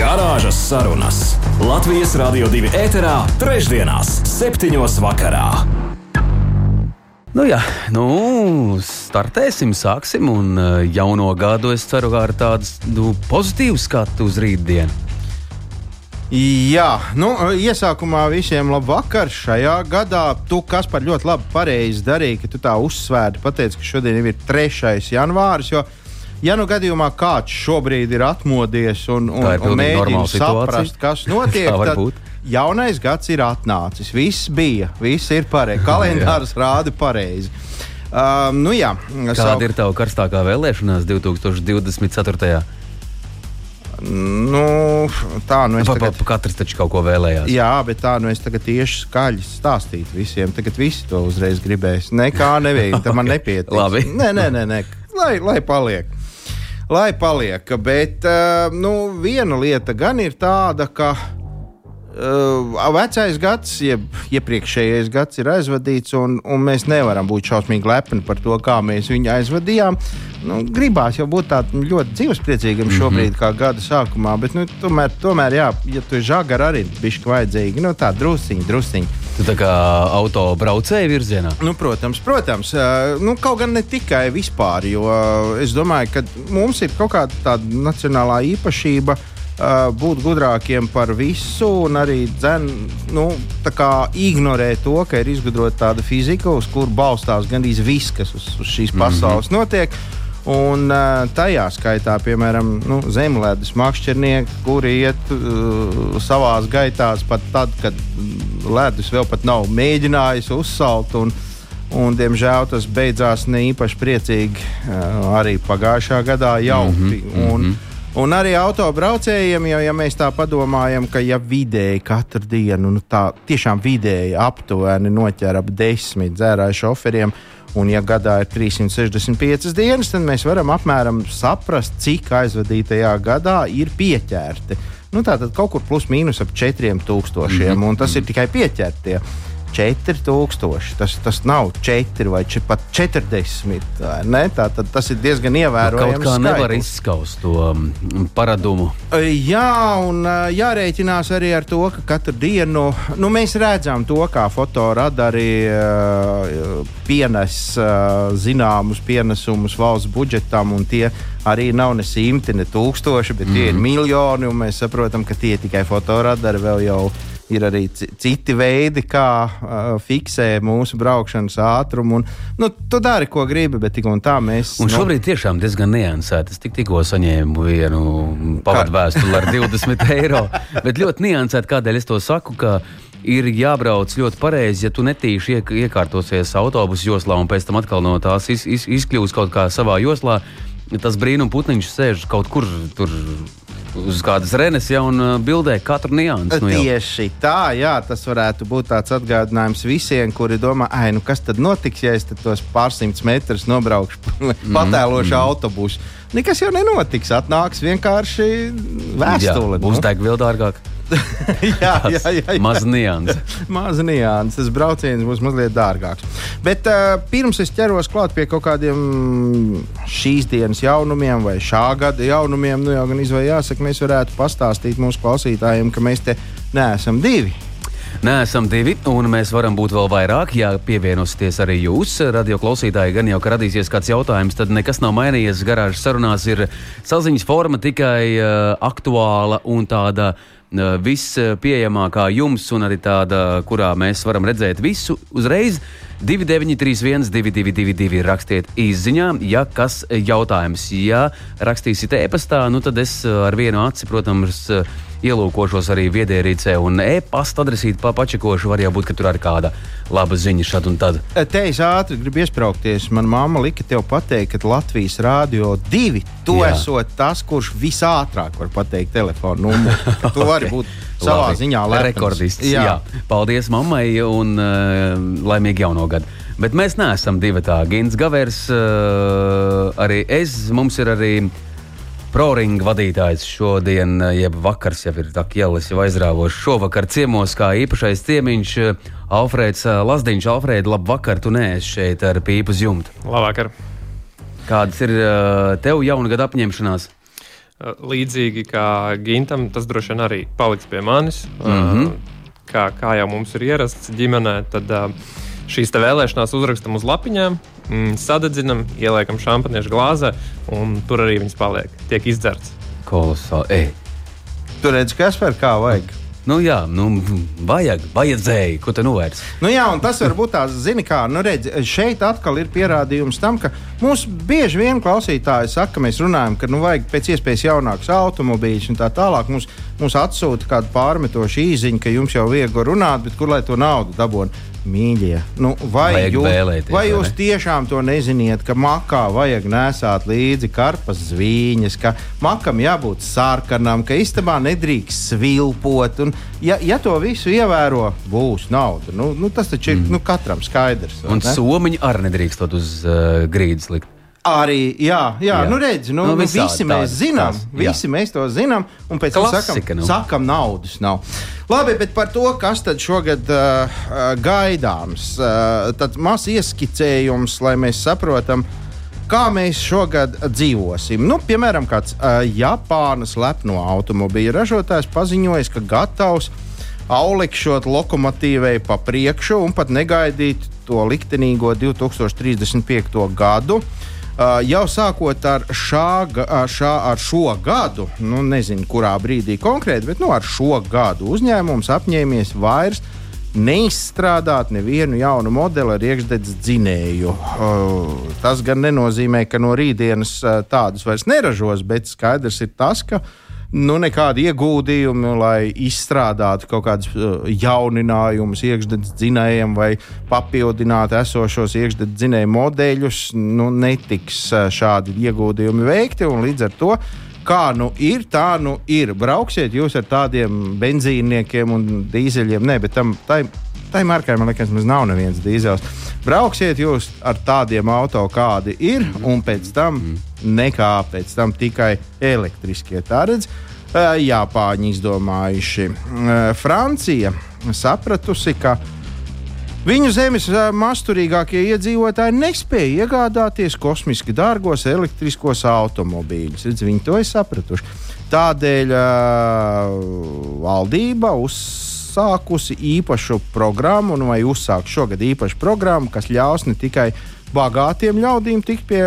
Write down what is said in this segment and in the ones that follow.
Garāžas sarunas Latvijas Rādio 2 ēterā, trešdienās, septiņos vakarā. Nu, jā, nu, startēsim, sāksim. Un uh, jauno gadu es ceru, ka ar tādu nu, pozitīvu skatu uz rītdienu. Jā, nu, iesākumā visiem labu vakaru šajā gadā. Tu, kas par ļoti labi pareizi darīji, ka tu tā uzsvērti, pateici, ka šodien ir 3. janvāris. Jo, ja nu gadījumā kāds šobrīd ir atmodies un, un, un mēģina saprast, kas notiek, tad būt jaunais gads ir atnācis. Viss bija, viss ir pareizi. Kalendārs rāda pareizi. Um, nu, jā, Kāda savu... ir tava karstākā vēlēšanās 2024. Nu, tā nu es tagad... Pa, pa, katrs taču kaut ko vēlējās. Jā, bet tā nu es tagad tieši skaļi stāstītu visiem. Tagad visi to uzreiz gribēs. Nekā nevajag, tam man nepietiek. Labi. Nē, nē, nē, nē. Lai, lai paliek. Lai paliek. Bet uh, nu, viena lieta gan ir tāda, ka Uh, vecais gads, jeb iepriekšējais gads ir aizvadīts, un, un mēs nevaram būt šausmīgi lepni par to, kā mēs viņu aizvadījām. Nu, gribās jau būt tādam ļoti dzīvespriecīgam šobrīd, mm -hmm. kā gada sākumā, bet nu, tomēr, tomēr, jā, ja tu esi žagars, arī bišķi vajadzīgi, nu, tā drusciņi, drusciņi. Tā kā auto braucēji virzienā? Nu, protams, protams. Nu, kaut gan ne tikai vispār, jo es domāju, ka mums ir kaut kāda tāda nacionālā īpašība. Būt gudrākiem par visu un arī dzen, nu, ignorē to, ka ir izgudrota tāda fizika, uz kuru balstās gandrīz viss, kas uz, uz šīs pasaules mm -hmm. notiek. Un uh, tajā skaitā, piemēram, nu, zemlētas makšķernieki, kuri iet uh, savā gaitā pat tad, kad ledus vēl pat nav mēģinājis uzsalt. Un, un, diemžēl tas beidzās ne īpaši priecīgi uh, arī pagājušā gadā jauki. Mm -hmm, un, mm -hmm. Un arī autobraucējiem, jo, ja mēs tā padomājam, ka ja vidēji katru dienu, nu tā tiešām vidēji aptuveni noķer ap desmit dzērāju šoferiem, un ja gadā ir 365 dienas, tad mēs varam apmēram saprast, cik aizvadītajā gadā ir pieķerti. Nu, tā tad kaut kur plus mīnus ap 4000, mm -hmm. un tas ir tikai pieķertie. 4000. Tas, tas nav 4 vai či, pat 40. Tā, tad, tas ir diezgan ievērojams. Kaut kā skaitlis. nevar izskaust to um, paradumu. Jā, un jārēķinās arī ar to, ka katru dienu nu, mēs redzam to, kā fotoradari uh, pienes zināmus pienesumus valsts budžetam, un tie arī nav ne simti, ne tūkstoši, bet mm. tie ir mhm. miljoni, mēs saprotam, ka tie tikai fotoradari vēl jau ir arī citi veidi, kā uh, fiksē mūsu braukšanas ātrumu. Un, nu, tu dari, ko gribi, bet tik un tā mēs. Un nu, šobrīd no... tiešām diezgan niansēti. Es tik, tikko saņēmu vienu pavadu vēstuli ar 20 eiro. Bet ļoti niansēti, kādēļ es to saku. Ir jābrauc ļoti pareizi, ja tu netīši iekārtosies autobusu joslā un pēc tam atkal no tās iz, iz, izkļūsi kaut kā savā joslā. Tas brīnums putniņš sēž kaut kur tur uz kādas renes jau un uh, bildē katru niansu. Nu Tieši tā, jā, tas varētu būt tāds atgādinājums visiem, kuri domā, ah, nu kas tad notiks, ja es tos pārsimtus metrus nobraukšu mm, patēlošu mm. autobusu. Nekas jau nenotiks. Atnāks vienkārši vēstule. Būs nu? degviela dārgāk. jā, jā, jā, jā. Maz nianses. Maz nianses. Tas brauciens būs mazliet dārgāks. Bet uh, pirms es ķeros klāt pie kaut kādiem šīs dienas jaunumiem vai šā gada jaunumiem, nu jau gan izvēlējās, jāsaka, mēs varētu pastāstīt mūsu klausītājiem, ka mēs te neesam divi. Nē, esam divi, un mēs varam būt vēl vairāk. Ja pievienosieties arī jūs, radio klausītāji, gan jau, ka radīsies kāds jautājums, tad nekas nav mainījies. Garāžas sarunās ir saziņas forma tikai uh, aktuāla un tāda uh, vispieejamākā jums, un arī tāda, kurā mēs varam redzēt visu uzreiz. 2931, 222, rakstiet izziņā, ja kas jautājums. Ja rakstīsiet e-pastā, nu tad es ar vienu aci, protams, ielūkošos arī viedierīcē un e-pasta adresīti pačakošu. Var jau būt, ka tur arī kāda laba ziņa šad un tad. Te es ātri gribu iesprāgties. Manā mamma lika tev pateikt, ka Latvijas rādio divi tu Jā. esot tas, kurš visātrāk var pateikt telefonu numuru. Tu vari okay. būt savā Labi. ziņā rekordists. Jā. Jā. Paldies mammai un uh, laimīgi jauno gadu! Bet mēs neesam divi tādi. Gins Gavers, uh, arī es, mums ir arī proringa vadītājs šodien, uh, jeb vakars jau ir ķēlis, jau aizrāvošs. Šovakar ciemos kā īpašais ciemiņš uh, Alfrēds uh, Lazdiņš. Alfrēd, labvakar, tu neesi šeit ar pīpu jumtu. Labvakar. Kādas ir tev jauna gada apņemšanās? Līdzīgi kā Gintam, tas droši vien arī paliks pie manis. Mm -hmm. kā, kā jau mums ir ierasts ģimenē, tad Šīs vēlēšanās uzrakstam uz lapiņām, mm, sadedzinam, ieliekam šampaniešu glāzē, un tur arī viņas paliek. Tiek izdzerts. Kolosāli. Tur redz, kas par kā vajag. Nu, jā, nu, vajag, vajadzēja, ko te novērst. Nu, jā, un tas var būt tāds, zini, kā, nu, redz, šeit atkal ir pierādījums tam, ka mums bieži vien klausītāji saka, ka mēs runājam, ka nu, vajag pēc iespējas jaunākus automobīļus un tā tālāk. Mums, mums atsūta kāda pārmetoša īziņa, ka jums jau viegli runāt, bet kur lai to naudu dabūtu? Mīļie, nu, vai, vajag jūs, vēlēties, vai jūs tiešām to neziniet, ka makā vajag nesāt līdzi karpas zvīņas, ka makam jābūt sarkanam, ka istabā nedrīkst svilpot. Un, ja, ja to visu ievēro, būs nauda. Nu, nu, tas taču ir mm. nu, katram skaidrs. Un ne? somiņi arī nedrīkstot uz uh, grīdas likt. Arī, jā, jā, jā. nu redz, nu, nu, nu visi mēs zinām, tās, visi jā. mēs to zinām, un pēc tam sakam, nu. sakam, naudas nav. Labi, bet par to, kas tad šogad uh, gaidāms, uh, tad maz ieskicējums, lai mēs saprotam, kā mēs šogad dzīvosim. Nu, piemēram, kāds uh, Japānas lepno automobīļu ražotājs paziņoja, ka gatavs aulikšot lokomotīvei pa priekšu un pat negaidīt to liktenīgo 2035. gadu. Jau sākot ar, šā, šā, ar šo gadu, nu, nezinu, kurā brīdī konkrēti, bet nu, ar šo gadu uzņēmums apņēmies vairs neizstrādāt nevienu jaunu modeli ar iekšdedz dzinēju. Tas gan nenozīmē, ka no rītdienas tādus vairs neražos, bet skaidrs ir tas, ka nu, nekādi ieguldījumi, lai izstrādātu kaut kādus uh, jauninājumus iekšzemes dzinējiem vai papildinātu esošos iekšzemes dzinēju modeļus, nu, netiks uh, šādi ieguldījumi veikti. Līdz ar to kā nu ir, tā nu ir. Brauksiet jūs ar tādiem benzīniekiem un dīzeļiem, ne, bet tam, tai, tai markai man liekas, mums nav neviens dīzels. Brauksiet jūs ar tādiem auto, kādi ir, un pēc tam mm nekā pēc tam tikai elektriskie. Tā redz, Japāņi izdomājuši. Francija sapratusi, ka Viņu zemes masturīgākie iedzīvotāji nespēja iegādāties kosmiski dārgos elektriskos automobīļus. Redz, viņi to ir sapratuši. Tādēļ valdība uzsākusi īpašu programmu, nu, vai uzsāk šogad īpašu programmu, kas ļaus ne tikai uh, bagātiem ļaudīm tikt pie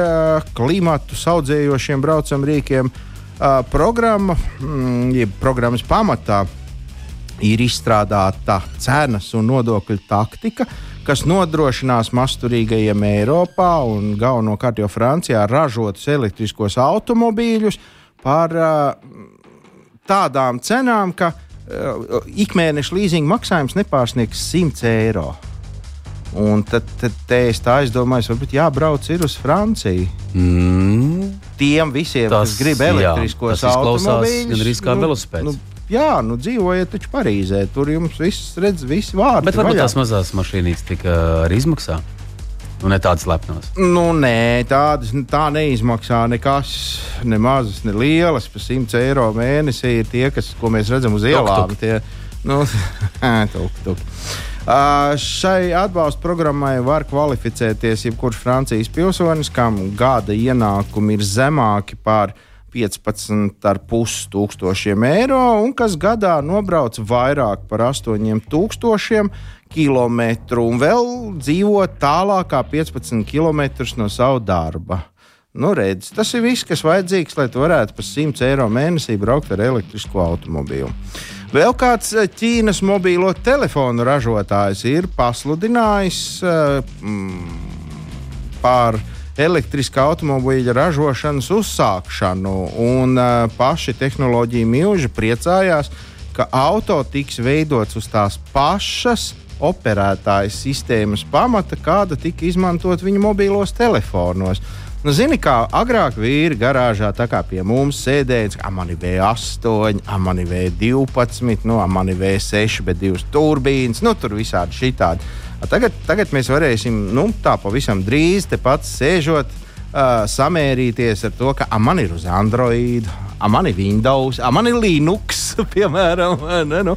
klimatu saudzējošiem braucam rīkiem. Programma, mm, jeb programmas pamatā ir izstrādāta cenas un nodokļu taktika, kas nodrošinās masturīgajiem Eiropā un galvenokārt jau Francijā ražotus elektriskos automobīļus par tādām cenām, ka ikmēneša līzinga maksājums nepārsniegs 100 eiro. Un tad, tad es tā aizdomājos, varbūt jābrauc uz Franciju. Mm. Tiem visiem, tas, kas grib elektriskos automobīļus, gan arī kā nu, velosipēds. Nu, jā, nu dzīvojiet taču Parīzē. Tur jums viss redz, visi vārdi. Bet varbūt vaļā. tās mazās mašīnītes tika arī izmaksā. Nu, ne tādas lepnas. Nu, nē, tādas tā neizmaksā nekas, ne mazas, ne lielas. Par 100 eiro mēnesī ir tie, kas, ko mēs redzam uz ielām. Tuk, tuk. Tie, nu, tuk, tuk. Šai atbalsta programmai var kvalificēties jebkurš Francijas pilsonis, kam gada ienākumi ir zemāki par 15,5 tūkstošiem eiro un kas gadā nobrauc vairāk par 8,000 km un vēl dzīvo tālāk kā 15 km no sava darba. Nu, redz, tas ir viss, kas vajadzīgs, lai tu varētu par 100 eiro mēnesī braukt ar elektrisko automobīlu. Vēl kāds eh, Ķīnas mobīlo telefonu ražotājs ir pasludinājis uh, mm, par elektriskā automobīļa ražošanas uzsākšanu. Un, uh, paši tehnoloģija milži priecājās, ka auto tiks veidots uz tās pašas operētājas sistēmas pamata, kāda tika izmantot viņa mobilos telefonos. Nu, zini, kā agrāk vīri garāžā, pie mums sēdēja, ka man ir V8, man ir V12, nu, man ir V6, bet divas turbīnas, nu, tur visādi šitādi. Tagad, tagad mēs varēsim, nu, tā pavisam drīz tepat sēžot, uh, samērīties ar to, ka a, man ir uz Android, a, man ir Windows, a, man ir Linux, piemēram. Ne, nu.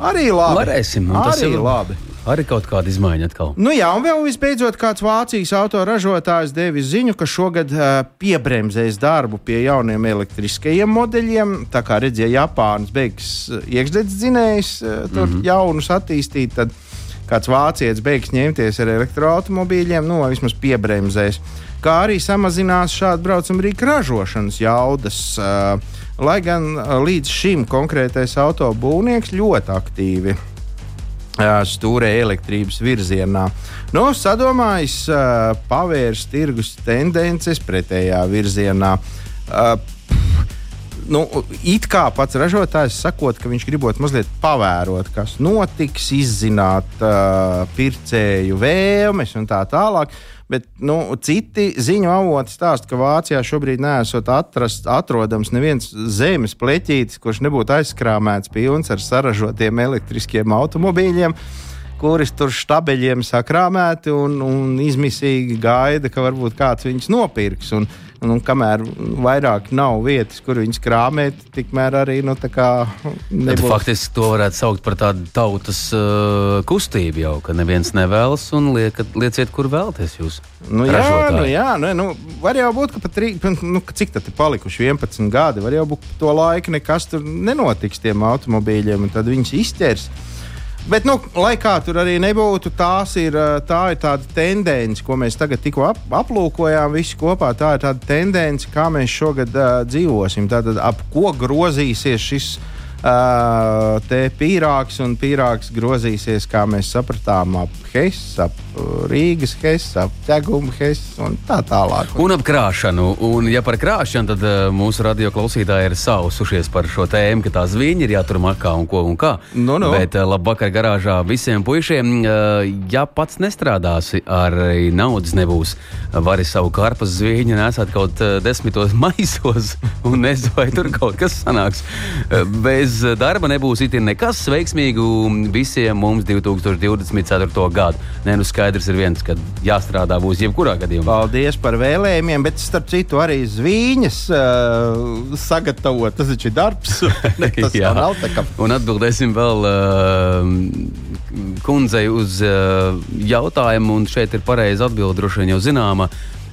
Arī labi. Varēsim, Arī ir labi. Arī kaut kāda izmaiņa atkal. Nu jā, un vēl visbeidzot, kāds Vācijas autoražotājs devis ziņu, ka šogad uh, piebremzēs darbu pie jauniem elektriskajiem modeļiem. Tā kā redzēja, Japānas beigas iekšzemes dzinējs uh, tur mm -hmm. jaunus attīstīt, tad kāds vācietis beigs ņemties ar elektroautomobīļiem, nu, vai vismaz piebremzēs. Kā arī samazinās šādu braucamu rīku ražošanas jaudas. Uh, lai gan līdz šim konkrētais autobūvnieks ļoti aktīvi stūrē elektrības virzienā. Nu, sadomājis, pavērs tirgus tendences pretējā virzienā. Nu, it kā pats ražotājs sakot, ka viņš gribot mazliet pavērot, kas notiks, izzināt uh, pircēju vēlmes un tā tālāk. Bet nu, citi ziņu avoti stāsta, ka Vācijā šobrīd nesot atrast, atrodams neviens zemes pleķītis, kurš nebūtu aizskrāmēts pilns ar saražotiem elektriskiem automobīļiem kuris tur štabeļiem sakrāmēti un, un izmisīgi gaida, ka varbūt kāds viņus nopirks. Un, un, un kamēr vairāk nav vietas, kur viņus krāpēt, tikmēr arī nu, nebūs. Faktiski to varētu saukt par tādu tautas uh, kustību jau, ka neviens nevēlas un liekat, lieciet, kur vēlaties jūs. Nu, jā, nu, jā nu, nu, var jau būt, ka pat rī, nu, cik tad ir palikuši 11 gadi, var jau būt, to laiku nekas tur nenotiks tiem automobīļiem, un tad viņus izķers. Bet, nu, lai kā tur arī nebūtu, ir, tā ir tāda tendence, ko mēs tagad tikko ap, aplūkojām visi kopā. Tā ir tāda tendence, kā mēs šogad uh, dzīvosim. Tātad, ap ko grozīsies šis Uh, te pīrāgs un pīrāgs grozīsies, kā mēs sapratām, ap Hess, ap Rīgas Hess, ap Ķeguma Hess un tā tālāk. Un ap krāšanu. Un, ja par krāšanu, tad uh, mūsu radio klausītāji ir sausušies par šo tēmu, ka tā zviņa ir jātur makā un ko un kā. Nu, nu. Bet uh, labvakar garāžā visiem puišiem. Uh, ja pats nestrādāsi, arī naudas nebūs. Vari savu karpas zviņu nesāt kaut uh, desmitos maisos un nezinu, vai tur kaut kas sanāks. Uh, bez bez darba nebūs itin nekas veiksmīgu visiem mums 2024. gadu. Nē, nu skaidrs ir viens, ka jāstrādā būs jebkurā gadījumā. Paldies par vēlējumiem, bet starp citu arī zvīņas uh, sagatavot. Tas taču ir darbs. tas nav tā kā. Un atbildēsim vēl. Uh, Kundzei uz uh, jautājumu, un šeit ir pareiza atbilde, droši vien jau zināma.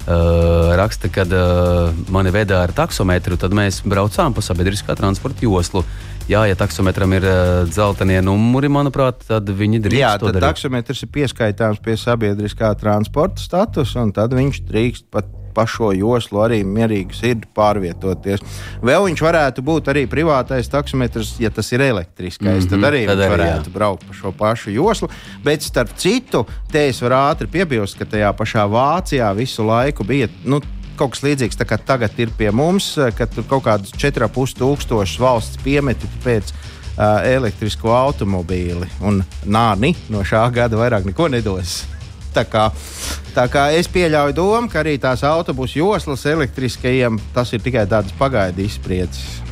Uh, raksta, kad uh, mani veda ar taksometru, tad mēs braucām pa sabiedriskā transporta joslu. Jā, ja taksometram ir uh, dzeltenie numuri, manuprāt, tad viņi drīkst. Jā, tad taksometrs ir pieskaitāms pie sabiedriskā transporta statusa, un tad viņš drīkst pat pa šo joslu arī mierīgi sirdi pārvietoties. Vēl viņš varētu būt arī privātais taksometrs, ja tas ir elektriskais. Mm -hmm, tad arī tad viņš arī, varētu jā. braukt pa šo pašu joslu. Bet starp citu, te es varu ātri piebilst, ka tajā pašā Vācijā visu laiku bija. Nu, kaut kas līdzīgs tagad ir pie mums, eh, kad tur kaut kādus 4,5 tūkstošus valsts piemeti pēc uh, elektrisko automobīli. Un nāni no šā gada vairāk neko nedos. Tā kā, tā kā es pieļauju domu, ka arī tās autobusu joslas elektriskajiem tas ir tikai tādas pagaidu izspriedzes.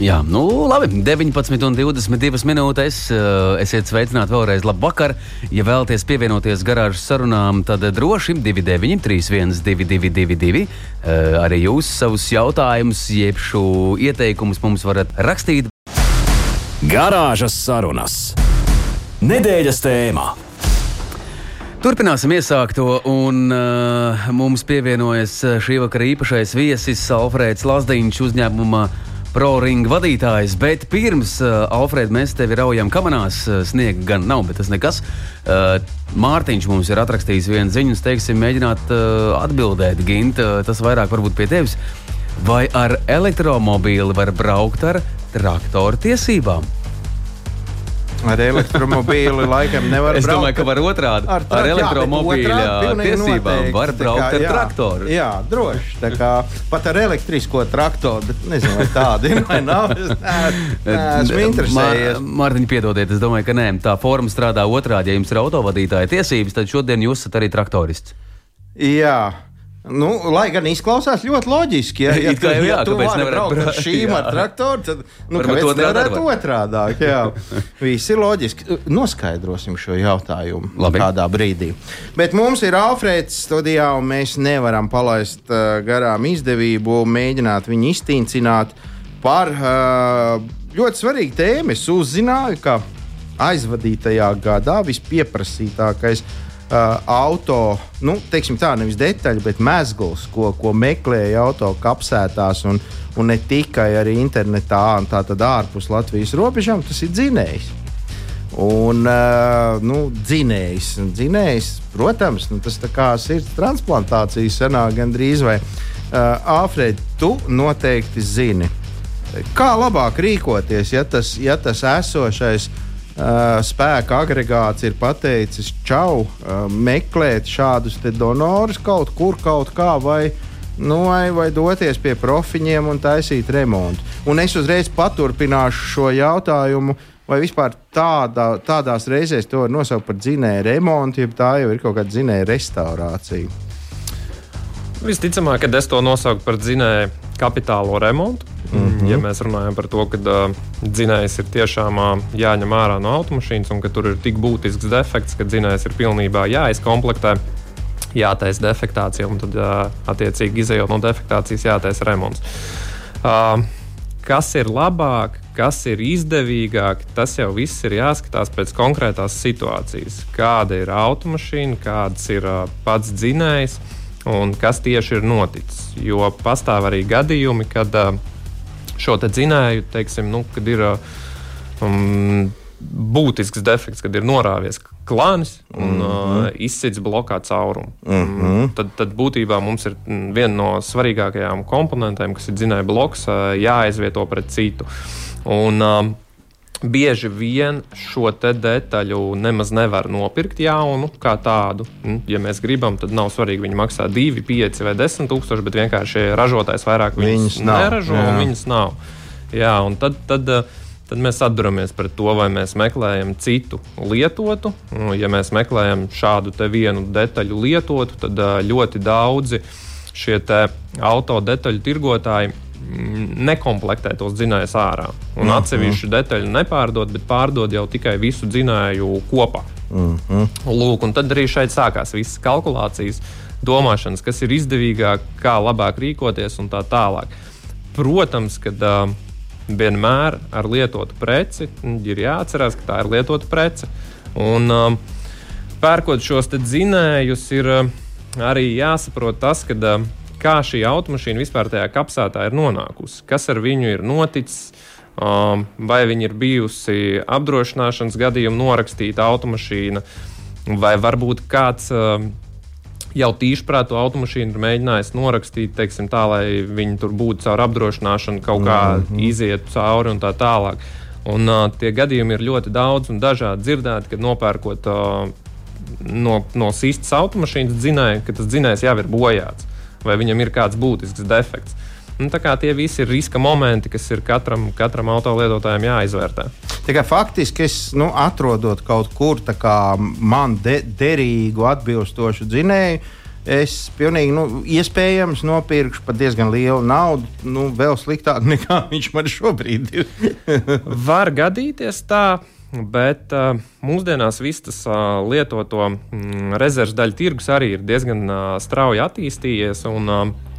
Jā, nu labi, 19,22 minūtes. Eh, esiet sveicināti vēlreiz. Labvakar! Ja vēlaties pievienoties garāžas sarunām, tad droši 29, 31, 222. Arī jūs savus jautājumus, jeb šo ieteikumus mums varat rakstīt. Garāžas sarunas. Nedēļas tēmā. Turpināsim iesākto, un uh, mums pievienojas šī vakara īpašais viesis Alfrēds Lazdiņš uzņēmuma ProRing vadītājs. Bet pirms, uh, Alfred, mēs tevi raujam kamerās. Uh, sniega gan nav, bet tas nekas. Uh, Mārtiņš mums ir atrakstījis vienu ziņu, un teiksim, mēģināt uh, atbildēt. Gint, uh, tas vairāk varbūt pie tevis. Vai ar elektromobīli var braukt ar traktoru tiesībām? Ar elektromobīli laikam nevar Es braukt. domāju, ka var otrādi. Ar, trak- ar elektromobīļa tiesībām noteikti. var braukt kā, ar jā, traktoru. Jā, droši. Kā Pat ar elektrisko traktoru, bet nezinu, vai tāda ir vai nav. Es ne- neesmu interesējies. Mārtiņ, piedodiet, es domāju, ka nē, tā forma strādā otrādi. Ja jums ir autovadītāja tiesības, tad šodien jūs esat arī traktorists. Jā. Nu, lai gan izklausās ļoti loģiski, ja, ja jau jā, tu kāpēc vari braukt ar šīm ar traktoru, tad nu, kāpēc nevarētu var. otrādāk. Jā, viss ir loģiski. Noskaidrosim šo jautājumu Labi. kādā brīdī. Bet mums ir Alfrēds studijā, un mēs nevaram palaist uh, garām izdevību, mēģināt viņu iztīncināt par uh, ļoti svarīgu tēmu. Es uzzināju, ka aizvadītajā gadā vispieprasītākais uh, auto, nu, teiksim tā, nevis detaļa, bet mezgls, ko, ko meklēja auto kapsētās un, un ne tikai arī internetā, un tā tad ārpus Latvijas robežām, tas ir dzinējs. Un, uh, nu, dzinējs, dzinējs, protams, nu, tas kā sirds transplantācija senāk gandrīz vai uh, Āfrēd, tu noteikti zini. Kā labāk rīkoties, ja tas, ja tas esošais uh, spēka agregāts ir pateicis, čau, uh, meklēt šādus donorus kaut kur, kaut kā, vai, nu, vai, vai doties pie profiņiem un taisīt remontu. Un es uzreiz paturpināšu šo jautājumu. Vai vispār tādā, tādās reizēs to var nosaukt par dzinēju remontu, ja tā jau ir kaut kāda dzinēja restaurācija? Visticamāk, ka es to nosaucu par dzinēju kapitālo remontu. Mm -hmm. Ja mēs runājam par to, ka uh, dzinējs ir tiešām uh, jāņem ārā no automašīnas un ka tur ir tik būtisks defekts, ka dzinējs ir pilnībā jāizkomplektē, jātaisa defektācija un tad uh, attiecīgi izējot no defektācijas jātaisa remonts. Uh, kas ir labāk, kas ir izdevīgāk, tas jau viss ir jāskatās pēc konkrētās situācijas. Kāda ir automašīna, kāds ir uh, pats dzinējs un kas tieši ir noticis. Jo pastāv arī gadījumi, kad uh, šo dzinēju, teiksim, nu, kad ir uh, um, būtisks defekts, kad ir norāvies klānis un mm -hmm. uh, izsits blokā caurumu. Mm -hmm. tad, tad būtībā mums ir mm, viena no svarīgākajām komponentēm, kas ir dzinēja bloks, uh, jāizvieto pret citu. Un, uh, Bieži vien šo detaļu nemaz nevar nopirkt jaunu, kā tādu. Mm, Ja mēs gribam, tad nav svarīgi, viņi maksā 2, 5 vai 10 tūkstoši, bet vienkārši ražotājs vairāk viņas, Viņas nav, neražo jā. un viņas nav. Jā, un tad, tad, tad mēs atduramies pret to, vai mēs meklējam citu lietotu. Nu, Ja mēs meklējam šādu vienu detaļu lietotu, tad ļoti daudzi šie auto detaļu tirgotāji nekomplektē tos dzinējus ārā. Un Mhm. atsevišķu detaļu nepārdod, bet pārdod jau tikai visu dzinēju kopā. Mhm. Lūk, un tad arī šeit sākās visas kalkulācijas, domāšanas, kas ir izdevīgāk, kā labāk rīkoties un tā tālāk. Protams, ka uh, vienmēr ar lietotu preci mm, ir jāatcerās, ka tā ir lietota prece. Un, uh, pērkot šos dzinējus, ir uh, arī jāsaprot tas, ka, uh, kā šī automašīna vispār tajā kapsētā ir nonākusi, kas ar viņu ir noticis. Um, vai viņa ir bijusi apdrošināšanas gadījumā norakstīta automašīna, vai varbūt kāds um, jau tīšprāt to automašīnu ir mēģinājis norakstīt, teiksim, tā, lai viņi tur būtu caur apdrošināšanu, kaut kā mm -hmm. izietu cauri un tā tālāk. Un, uh, tie gadījumi ir ļoti daudz un dažādi dzirdēti, kad nopērkot uh, no, no sistas automašīnas dzinēju, ka tas dzinējs jau ir bojāts vai viņam ir kāds būtisks defekts. Nu, tie visi ir riska momenti, kas ir katram, katram autolietotājam jāizvērtē. Kā faktiski es nu, atrodot kaut kur man de, derīgu, atbilstošu dzinēju, es pilnīgi nu, iespējams nopirkšu par diezgan lielu naudu. Nu, vēl sliktāk nekā viņš man šobrīd ir. Var gadīties tā. Bet uh, mūsdienās viss tas uh, lietoto mm, rezerves daļu tirgus arī ir diezgan uh, strauji attīstījies. Un, uh,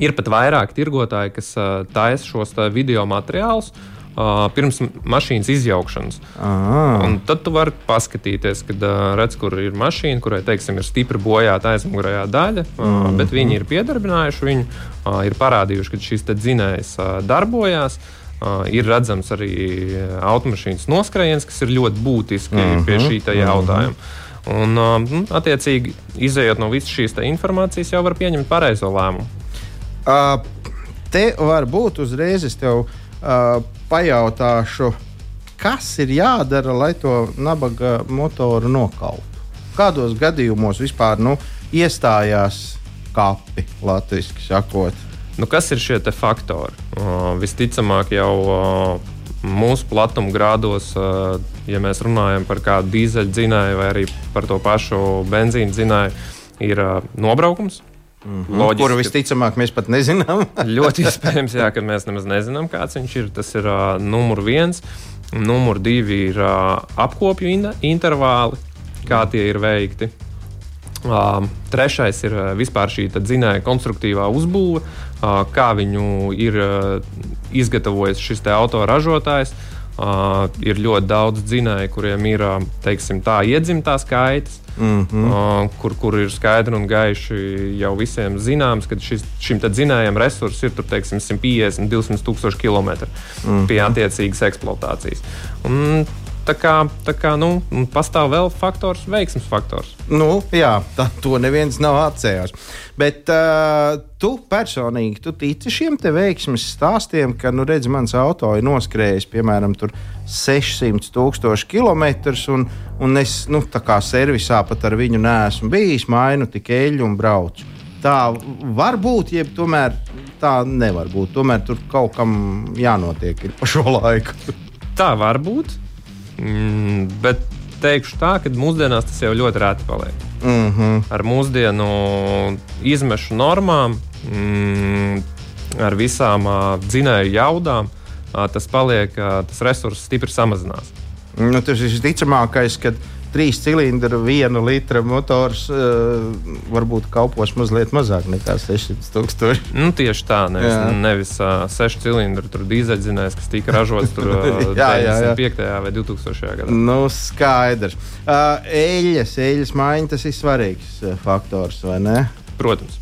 ir pat vairāk tirgotāji, kas uh, taisa šos tā, video materiālus uh, pirms mašīnas izjaukšanas. Ah, tad tu vari paskatīties, kad uh, redz, kur ir mašīna, kurai teiksim, ir stipri bojāta aizmugurējā daļa, uh, bet viņi ir piedarbinājuši viņu, uh, ir parādījuši, ka šis dzinējs uh, darbojās. Uh, ir redzams arī automašīnas noskrējiens, kas ir ļoti būtiski mm -hmm, pie šī tā jautājuma. Un, uh, nu, attiecīgi, izējot no visas šīs informācijas, jau var pieņemt pareizo lēmumu. uh, te varbūt uzreiz es tev uh, pajautāšu. kas ir jādara, lai to nabaga motoru nokautu? Kādos gadījumos vispār nu, iestājās kapi, latviešu sakot? Nu, kas ir šie faktori? Uh, visticamāk, jau uh, mūsu platuma grādos, uh, ja mēs runājam par kādu dīzeļu dzinēju vai arī par to pašu benzīnu dzinēju, ir uh, nobraukums. Mm -hmm. Loģiski, Kuru visticamāk mēs pat nezinām. ļoti iespējams, jā, ka mēs nemaz nezinām, kāds viņš ir. Tas ir uh, numur viens. Numur divi ir uh, apkopju in intervāli, kā tie ir veikti. Trešais ir vispār šī dzinēja konstruktīvā uzbūve, kā viņu ir izgatavojis šis autoražotājs. Uh, ir ļoti daudz dzinēju, kuriem ir teiksim, tā iedzimtās kaitas, mm -hmm. uh, kur, kur ir skaidri un gaiši jau visiem zināms, ka šis, šim dzinējam resurss ir tur, teiksim, 150, 200 tūkstoši kilometru mm -hmm. pie attiecīgas eksploatācijas. Un Tā kā, tā kā nu, pastāv vēl faktors, veiksmes faktors. Nu, jā, tā, to neviens nav atcerējis. Bet uh, tu personīgi tu tici šiem veiksmes stāstiem, ka, nu, redz, mans auto ir noskrējis piemēram 600 tūkstoši kilometrus, un, un es nu, tā kā servisā pat ar viņu neesmu bijis, mainu tikai eļļu un braucu. Tā var būt, jeb tomēr tā nevar būt. Tomēr tur kaut kam jānotiek pa šo laiku. Tā var būt. Mm, bet teikšu tā, ka mūsdienās tas jau ļoti reti paliek. Mm -hmm. Ar mūsdienu izmešu normām, mm, ar visām uh, dzinēju jaudām, uh, tas paliek, uh, tas resurss stipri samazinās. Nu, tas ir visticamākais, ka trīs cilindru, viena litra motors uh, varbūt kalpos mazliet mazāk nekā 600 tūkstoši. Nu, tieši tā, nevis, jā. nevis uh, 6 cilindru dīzeļdzinējs, kas tika ražots tur, uh, jā, jā, jā. 5. vai 2000. gadā. Nu, skaidrs. Uh, eļļas, eļļas maiņa tas ir svarīgs uh, faktors, vai ne? Protams.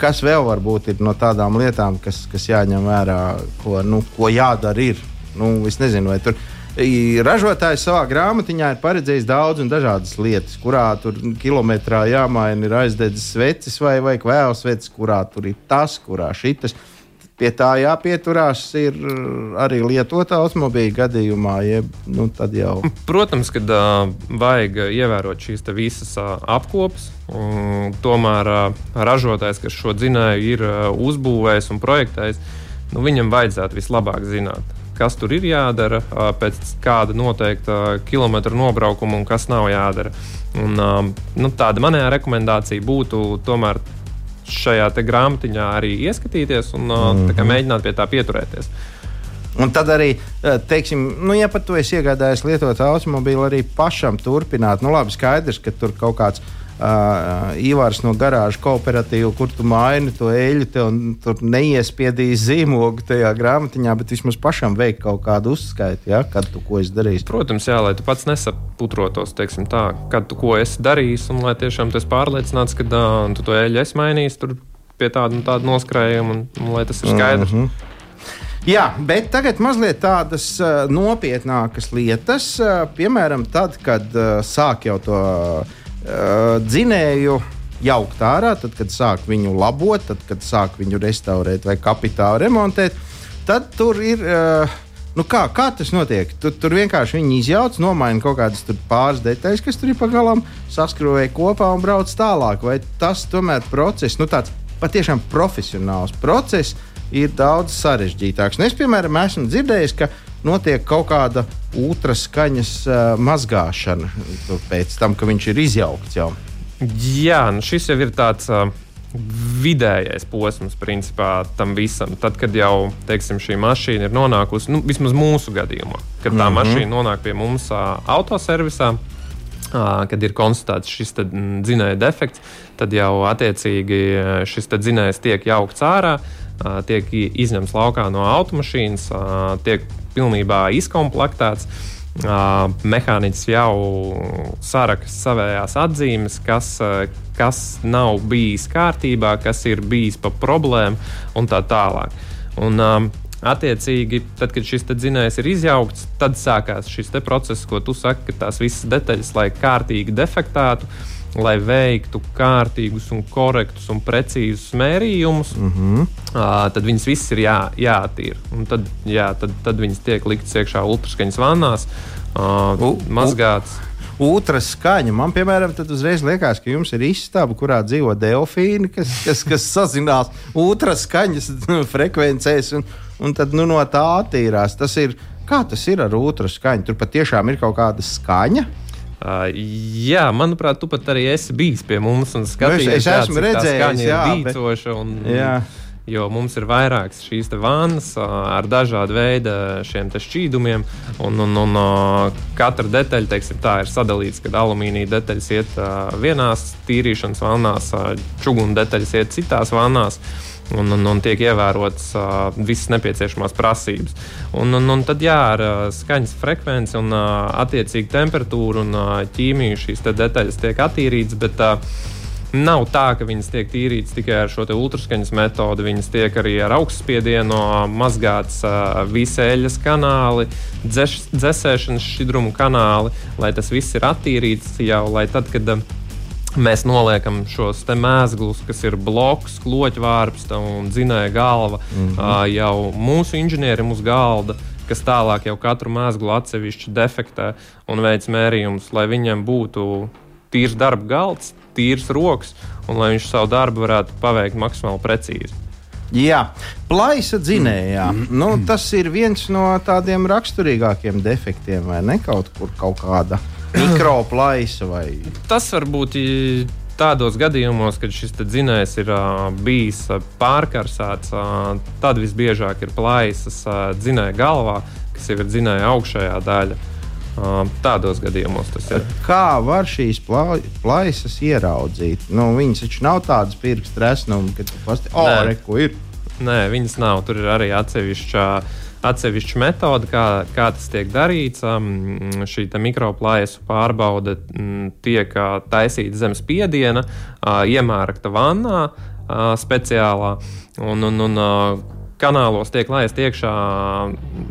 Kas vēl varbūt ir no tādām lietām, kas, kas jāņem vērā, ko, nu, ko jādara? Ir? Nu, es nezinu, vai tur ir Ražotājs savā grāmatiņā ir paredzējis daudz un dažādas lietas, kurā tur kilometrā jāmaina ir aizdedzis svecis vai, vai kvēls svecis, kurā tur ir tas, kurā šitas. Pie tā jāpieturās ir arī lietotā automobīļa gadījumā. Jeb, nu, jau... Protams, ka uh, vajag ievērot šīs visas uh, apkopes. Tomēr uh, ražotājs, kas šo dzinēju ir uh, uzbūvējis un projektējis, nu, viņam vajadzētu vislabāk zināt kas tur ir jādara pēc kāda noteikta kilometra nobraukuma un kas nav jādara. Un, nu, tāda manējā rekomendācija būtu tomēr šajā grāmatiņā arī ieskatīties un mm -hmm. mēģināt pie tā pieturēties. Un tad arī, teiksim, nu, ja pat tu esi iegādājies lietotu automobīlu, arī pašam turpināt. Nu, labi, skaidrs, ka tur kaut kāds ir uh, Ivars no garāžas kooperatīva, kur tu maini to eļļu, tev neiespiedīs zīmogu tajā grāmatiņā, bet vismaz pašam veikt kaut kādu uzskaitu, ja, kad tu ko esi darījis. Protams, jā, lai tu pats nesaputrotos, teiksim tā, kad tu ko esi darījis, un lai tiešām tu esi pārliecināts, ka uh, tu to eļļu esi mainījis tur pie tāda, tāda noskrējuma, un, un lai tas ir skaidrs. Mm -hmm. Jā, bet tagad mazliet tādas uh, nopietnākas lietas. Uh, piemēram, tad, kad uh, sāk jau to uh, uh, dzinēju jaukt ārā, tad, kad sāk viņu labot, tad, kad sāk viņu restaurēt vai kapitāli remontēt, tad tur ir. Uh, Nu kā, kā tas notiek? Tur, tur vienkārši viņi izjauc, nomaina kaut kādas pāris detaļas, kas tur ir pagalam, saskrūvēja kopā un brauc tālāk. Vai tas tomēr process, nu tāds patiešām profesionāls process, ir daudz sarežģītāks? Nu, es, piemēram, esmu dzirdējis, ka notiek kaut kāda ultraskaņas uh, mazgāšana pēc tam, ka viņš ir izjaukts jau. Jā, nu šis jau ir tāds. Uh vidējais posms, principā, tam visam. Tad, kad jau teiksim, šī mašīna ir nonākusi, nu, vismaz mūsu gadījumā, kad tā mm -hmm. mašīna nonāk pie mums uh, autoservisā, uh, kad ir konstatēts šis dzinēja defekts, tad jau attiecīgi šis dzinējs tiek jaukts ārā, uh, tiek izņemts laukā no automašīnas, uh, tiek pilnībā izkomplektēts. Uh, mehāniķis jau saraksta savējās atzīmes, kas, uh, kas nav bijis kārtībā, kas ir bijis pa problēmu un tā tālāk. Un, um, Attiecīgi, tad, kad šis dzinējs ir izjaukts, tad sākās šis process, ko tu saki, ka tās visas detaļas, lai kārtīgi defektētu, lai veiktu kārtīgus, un korektus un precīzus mērījumus, mm -hmm. uh, tad viņas visas ir jā, jāattīra. Un tad, jā, tad, tad viņas tiek liktas iekšā ultraskaņas vannās, uh, mazgātas. Otras skaņa. Man, piemēram, tad uzreiz liekas, ka jums ir istaba, kurā dzīvo delfīni, kas, kas, kas sazinās otras skaņas frekvencēs, un, un tad nu, no tā attīrās. Tas ir, kā tas ir ar otru skaņu? Tur patiešām ir kaut kāda skaņa. Uh, jā, manuprāt, tu pat arī esi bijis pie mums un skatījies, Nu, es jā, esmu tā redzējis, skaņa jā, ir bīcoša. Un, Jā. Jo mums ir vairākas šīs vannas ar dažādu veidu šķīdumiem, un, un, un katra detaļa teiksim, tā, ir sadalīta, kad alumīnija detaļas iet vienās tīrīšanas vannās, čuguna detaļas iet citās vannās. Un, un, un tiek ievērotas uh, visas nepieciešamās prasības. Un, un, un tad, jā, ar uh, skaņas frekvenci un uh, attiecīgu temperatūru un uh, ķīmiju šīs detaļas tiek attīrītas. Bet, uh, Nav tā, ka viņas tiek tīrītas tikai ar šo ultraskaņas metodi. Viņas tiek arī ar augstspiedienu mazgātas visi eļļas kanāli, dzēsēšanas šķidrumu kanāli, lai tas viss ir attīrīts jau, lai tad, kad mēs noliekam šos mēslus, kas ir bloks, kloķvārps un dzinēja galva, mm -hmm. uh, jau mūsu inženierim uz galda. Kas tālāk jau katru mēslu atsevišķi defektē un veids mērījumus, lai viņam būtu tīrs darba galds, tīrs rokas, un lai viņš savu darbu varētu paveikt maksimāli precīzi. Jā, plaisa dzinējā. Nu, tas ir viens no tādiem raksturīgākiem defektiem, vai ne? Kaut kur kaut kāda mikroplaisa vai Tas var būt tādos gadījumos, kad šis dzinējs ir uh, bijis uh, pārkarsēts, uh, tad visbiežāk ir plaisas uh, dzinēja galvā, kas jau ir dzinēja augšējā daļa. Uh, tādos gadījumos tas ir. Kā var šīs pla plaisas ieraudzīt? Nu, viņas taču nav tādas pirkstu resnumi, ka tu pasti, o, Nē. re, ko ir. Nē, viņas nav. Tur ir arī atsevišķa, atsevišķa metode, kā, kā tas tiek darīts. Um, šī mikroplājas pārbaude mm, tiek ā, taisīta zem spiediena, ā, iemērkta vannā ā, speciālā. Un, un, un, ā, Kanālos tiek laists iekšā,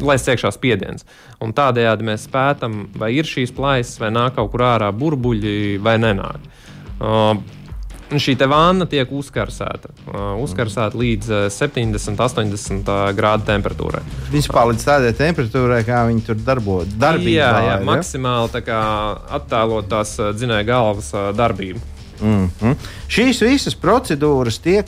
laists iekšā spiediens. Un tādējādi mēs pētām, vai ir šīs plaisas, vai nāk kaut kur ārā burbuļi, vai nenāk. Uh, Un Šī vāna tiek uzkarsēta. Uh, uzkarsēta līdz uh, 70, 80 uh, grādu temperatūrai. Vispār līdz tādai temperatūrai, kā viņi tur darbojas. jā, jā, maksimāli tā kā attēlot tās uh, dzinēja galvas uh, darbību. Mm -hmm. Šīs visas procedūras tiek,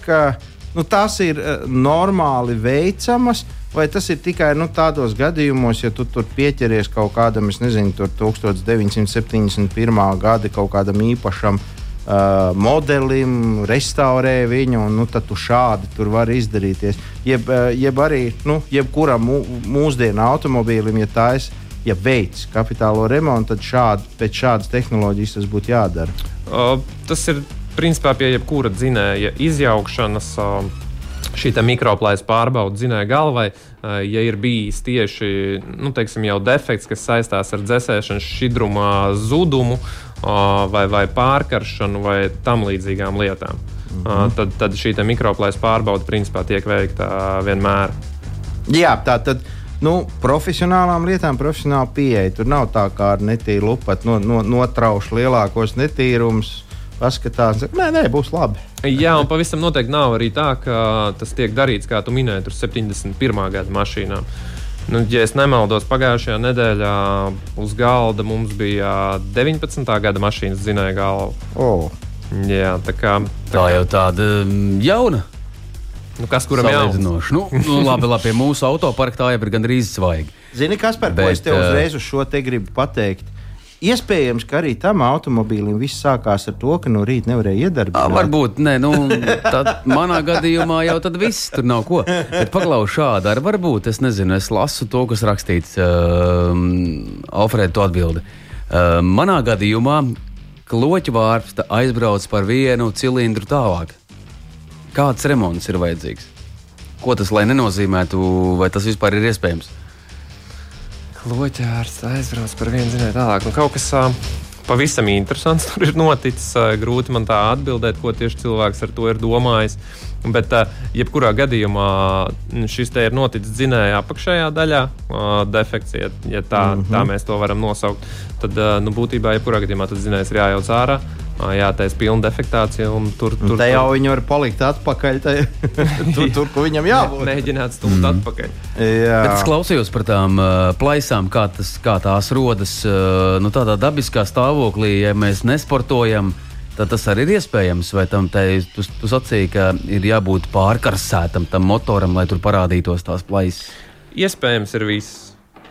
nu, tās ir normāli veicamas. Vai tas ir tikai nu, tādos gadījumos, ja tu tur pieķeries kaut kādam, es nezinu, tur 1971. gada kaut kādam īpašam uh, modelim, restaurē viņu, un nu, tu šādi tur vari izdarīties. Jeb, uh, jeb arī nu, jebkuram mū, mūsdienu automobīlim, ja tā ir. Ja veids kapitālo remontu, tad šādi, pēc šādas tehnoloģijas tas būtu jādara. Uh, tas ir principā pie jebkura dzinēja izjaukšanas. Uh, Šī mikroplājas pārbauda dzinēja galvai, uh, ja ir bijis tieši nu, teiksim, defekts, kas saistās ar dzēsēšanas šķidruma zudumu, uh, vai, vai pārkaršanu, vai tam līdzīgām lietām. Mm -hmm. tad, tad šī mikroplājas pārbauda principā tiek veikta vienmēr. Jā, tā tad. Nu, profesionālām lietām, profesionāla pieeja. Tur nav tā kā ar netīru lupat, no, no, notrauš lielākos netīrumus, paskatās, nē, nē, būs labi. Jā, un pavisam noteikti nav arī tā, ka tas tiek darīts, kā tu minēji, tur 71. gada mašīnām. Nu, ja es nemaldos, pagājušajā nedēļā uz galda mums bija 19. gada mašīnas zinēja galva. Oh. Jā, tā kā Tā jau tāda mm, jauna. nu, kas kuram jau Salīdzinoši. Nu, nu, labi, labi, pie mūsu autoparka tā jau ir gandrīz svaigi. Zini, kas par ko es tev ā, uzreiz uz šo te gribu pateikt? Iespējams, ka arī tam automobīlim viss sākās ar to, ka no rīta nevarēja iedarbināt. Varbūt, nē, nu, manā gadījumā jau tad viss tur nav ko. Bet paklaus šādi, ar varbūt, es nezinu, es lasu to, kas rakstīts, um, Alfrēda, to atbildi. Uh, manā gadījumā kloķa vārpsta aizbrauc par vienu cilindru tālāk. Kāds remonts ir vajadzīgs? Ko tas lai nenozīmētu, vai tas vispār ir iespējams? Loķārs aizbrauc par vienu zinēju tālāk. Nu, kaut kas pavisam interesants tur ir noticis. Grūti man tā atbildēt, ko tieši cilvēks ar to ir domājis. Bet, jebkurā gadījumā, šis te ir noticis dzinēja apakšējā daļā, defekts, ja, ja tā, mm -hmm. tā mēs to varam nosaukt. Tad, nu, būtībā, jebkurā gadījumā tas dzinējs ir jājauc ārā. Jā, tā ir pilna defektācija. Tur, tur, te jau viņi var palikt atpakaļ. Te, tur, tur, kur viņam jābūt. Mēģināt stumt mm. atpakaļ. Jā. Bet es klausījos par tām uh, plaisām, kā, tas, kā tās rodas uh, nu, tādā dabiskā stāvoklī, ja mēs nesportojam. Tad tas arī ir iespējams, vai tam te, tu, tu sacīji, ka ir jābūt pārkarsētam tam motoram, lai tur parādītos tās plaisas. Iespējams, ir viss.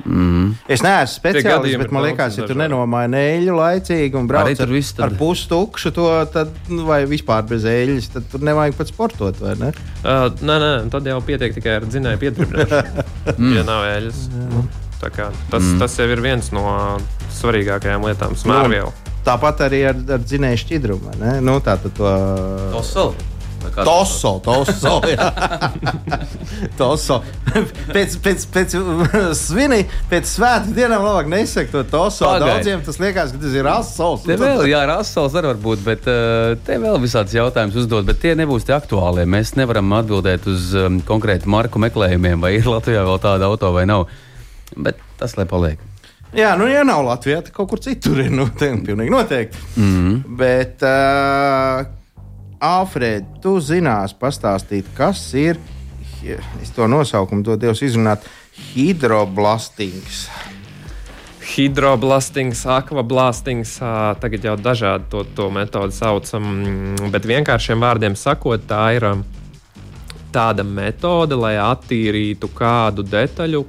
Mm. Es neesmu speciālists, bet man liekas, ja tu nenomāji neļu laicīgi un brauc ar, tad... ar pustukšu to, tad, nu, vai vispār bez eļļas, tad tur nevajag pat sportot, vai ne? Uh, nē, nē, tad jau pietiek tikai ar dzinēju piedribināšanu, mm. ja nav eļļas. Mm. Kā, tas, mm. tas jau ir viens no svarīgākajām lietām - smērvielu. Nu, tāpat arī ar, ar dzinēju šķidrumu. Nu, tā tad to. Tosol. Toso, toso. toso. pēc, pēc, pēc svini, pēc svētku dienām labāk nesakt to toso. Pagai. Daudziem tas liekas, ka tas ir rasols. Te vēl, jā, rasols arī var būt, bet uh, te vēl visāds jautājums uzdot, bet tie nebūs tie aktuālie. Mēs nevaram atbildēt uz um, konkrētu marku meklējumiem, vai ir Latvijā vēl tāda auto vai nav. Bet tas lai paliek. Jā, nu, ja nav Latvijā, tad kaut kur citur ir. Nu, pilnīgi noteikti. Mm -hmm. Bet, uh, Alfred, tu zinās pastāstīt, kas ir, es to nosaukumu Dievs izrunāt, hidroblastings. Hidroblastings, akvablastings, tagad jau dažādi to, to metodi saucam, bet vienkāršiem vārdiem sakot, tā ir tāda metode, lai attīrītu kādu detaļu.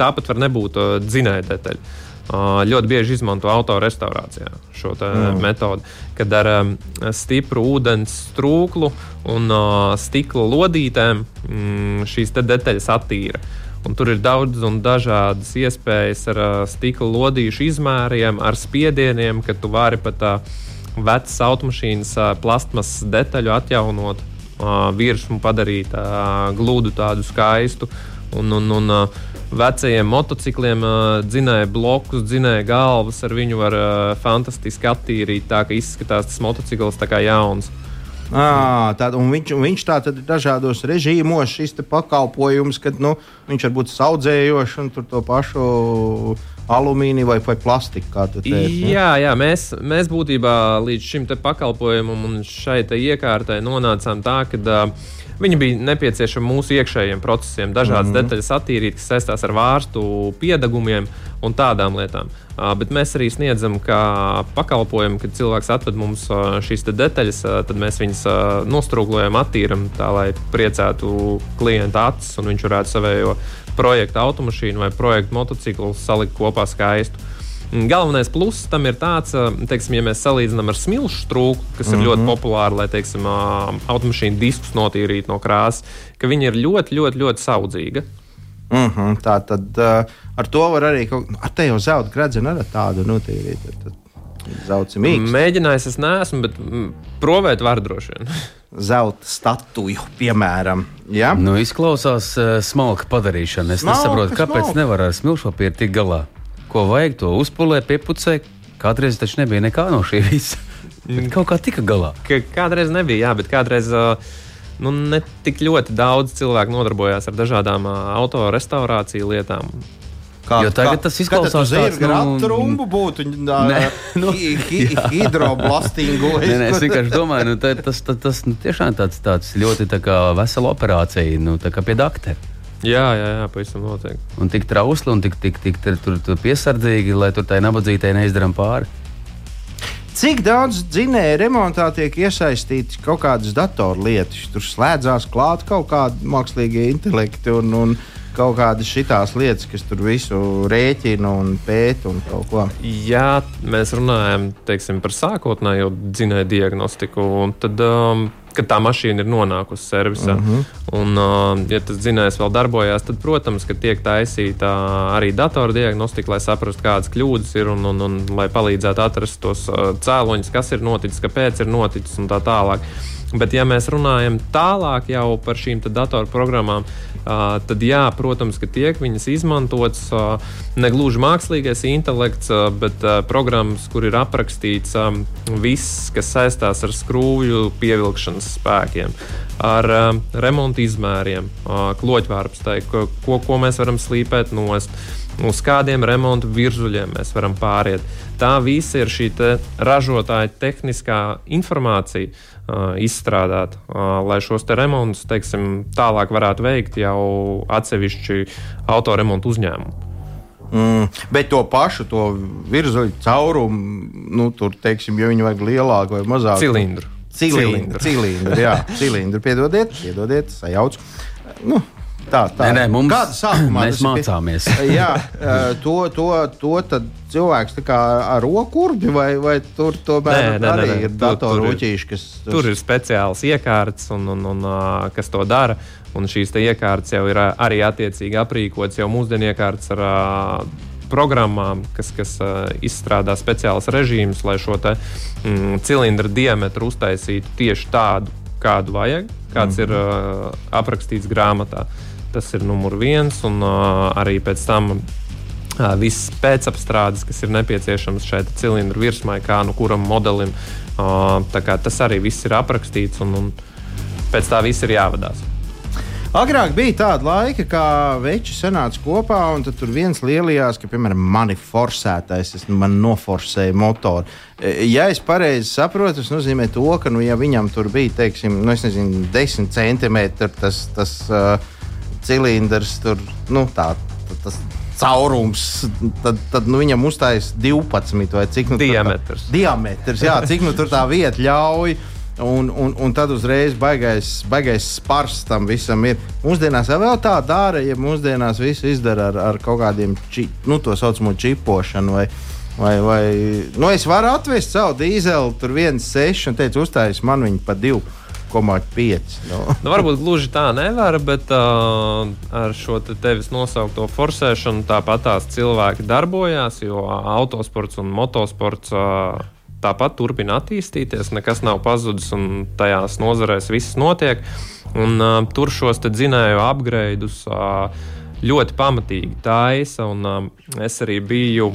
Tāpat var nebūt dzinēja detaļa ļoti bieži izmanto autorestaurācijā šo mm. metodi, kad ar um, stipru ūdens trūklu un uh, stikla lodītēm mm, šīs detaļas attīra. Un tur ir daudz un dažādas iespējas ar uh, stikla lodīšu izmēriem, ar spiedieniem, ka tu vari pat uh, vecas automašīnas uh, plastmasas detaļu atjaunot, uh, virsmu padarīt uh, gludu, tādu skaistu. Un, un, un, uh, vecajiem motocikliem dzinēja blokus, dzinēja galvas. Ar viņu var fantastiski attīrīt, tā ka izskatās tas motocikls tā kā jauns. À, tā, viņš, viņš tā tad ir dažādos režīmos, šis pakalpojums, kad nu, viņš var būt audzējošs un tur to pašu alumīniju vai, vai plastiku. Teici, jā, jā mēs, mēs būtībā līdz šim pakalpojumam un šai iekārtai nonācām tā, ka uh, Viņi bija nepieciešami mūsu iekšējiem procesiem, dažādas mm -hmm. detaļas attīrīt, kas saistās ar vārstu piedagumiem un tādām lietām. Uh, bet mēs arī sniedzam pakalpojumu, kad cilvēks atved mums uh, šīs detaļas, uh, tad mēs viņus uh, nostrūklojam, attīram tā, lai priecētu klienta acis un viņš varētu savējo projektu automašīnu vai projektu motociklu salikt kopā skaistu. Mm, galvenais pluss tam ir tāds, teiksim, ja mēs salīdzinām ar smilšu trūku, kas mm -hmm. ir ļoti mhm. populāra, lai teiksim, automašīnu diskus notīrītu no krāsas, ka viņi ir ļoti, ļoti, ļoti saudzīga. Mm -hmm, tā tad uh, ar to var arī kaut te jau zelta gradzenu ar tādu notīrīt. Tad... Zaucamīgs. Mēģinājis es neesmu, bet mm, provēt var droši vien. Zelta statuju, piemēram. Ja? Nu, izklausās uh, smalka padarīšana. Es smalka, nesaprotu, kāpēc smalka. nevar ar smilšu papīru tikt galā ko vajag, to uzpūlē, piepucē. Kādreiz taču nebija nekā no šī visa. Kaut kā tika galā. Ka, kādreiz nebija, jā, bet kādreiz uh, nu, ne tik ļoti daudz cilvēku nodarbojās ar dažādām autorestaurāciju lietām. Kā, jo tagad kā, tas izklausās tāds - kā trumbu būtu nu, hidroblastingu. nē, nē, es vienkārši domāju, nu, tā, tas, tas, tas nu, tiešām tāds, tāds ļoti tā kā vesela operācija, nu, tā kā pie daktera. Jā, jā, jā pavisam noteikti. Un tik trausli un tik, tik, tik tur, tur, tur piesardzīgi, lai tur tai nabadzītai neizdarām pāri. Cik daudz dzinēju remontā tiek iesaistīts kaut kādas datorlietas? Tur slēdzās klāt kaut kādi mākslīgie intelekti un, un kaut kādas šitās lietas, kas tur visu rēķina un pēta un kaut ko. Jā, mēs runājam teiksim, par sākotnējo dzinēju diagnostiku. Tad um, kad tā mašīna ir nonākusi servisā. Uh mhm. -huh. Un, uh, ja tas dzinējs vēl darbojas, tad, protams, tiek taisīta arī datora diagnostika, lai saprastu, kādas kļūdas ir un, un, un lai palīdzētu atrast tos uh, cēloņus, kas ir noticis, kāpēc ir noticis un tā tālāk. Bet, ja mēs runājam tālāk par šīm datorprogrammām, tad, jā, protams, ka tiek viņas izmantotas ne gluži mākslīgais intelekts, bet programmas, kur ir aprakstīts viss, kas saistās ar skrūvju pievilkšanu izturēšanas spēkiem, ar remonta izmēriem, kloķvārpstai, ko, ko, mēs varam slīpēt nost, uz kādiem remonta virzuļiem mēs varam pāriet. Tā visa ir šī te ražotāja tehniskā informācija izstrādāta, uh, lai šos te remontus teiksim, tālāk varētu veikt jau atsevišķi autoremontu uzņēmumi. Mm, bet to pašu, to virzuļu caurumu, nu, tur, teiksim, ja viņi vajag lielāku vai mazāku cilindru. Cilindru, cilindru, jā, cilindru, piedodiet, piedodiet, sajauc. Nu, Tā, tā. Nē, nē, mums, Kāda sākumā mēs mācāmies? Pie... jā, to, to, to cilvēks ar rokurbi vai, vai tur tomēr nē, nē, arī nē, nē. ir datorūķīši, kas. Tur ir speciāls iekārts, un, un, un, kas to dara. Un šīs iekārtas jau ir arī attiecīgi aprīkotas jau mūsdienu iekārtas ar uh, programmām, kas, kas uh, izstrādā speciālus režīmus, lai šo te, mm, cilindra diametru uztaisītu tieši tādu, kādu vajag, kāds mm -hmm. ir uh, aprakstīts grāmatā. Tas ir numur viens, un uh, arī pēc tam uh, visas pēcapstrādes, kas ir nepieciešamas šai cilindru virsmai, kā nu kuram modelim. Uh, tas arī viss ir aprakstīts, un, un pēc tā viss ir jāvadās. Agrāk bija tāda laika, kā veči sanāca kopā, un tur viens lielījās, ka, piemēram, mani forsētais, es, man noforsēja motoru. E, ja es pareizi saprotu, tas nozīmē to, ka, nu, ja viņam tur bija, teiksim, nu, nezinu, 10 centimetri tas, tas uh, cilindrs, tur, nu, tā, tas caurums, tad, tad nu, viņam uzstājas 12 vai cik nu, diametrs. Tā, diametrs, jā, cik nu tur tā vieta ļauj. Un, un, un tad uzreiz baigais, baigais spars tam visam ir. Mūsdienās vēl tā dara, ja mūsdienās visu izdara ar, ar kaut kādiem či, nu, tā saucamo čipošanu. Vai, vai, vai, nu, es varu atvest savu dīzeli, tur viens seši, un teicu, uzstājas man viņu pa divu. 1,5. Nu. nu, varbūt gluži tā nevar, bet uh, ar šo te tevis nosaukto forsēšanu tāpat tās cilvēki darbojās, jo autosports un motosports. Uh, tāpat turpina attīstīties, nekas nav pazudis un tajās nozarēs viss notiek. Un, uh, tur šos dzinēju upgradeus uh, ļoti pamatīgi taisa. Un, uh, es arī biju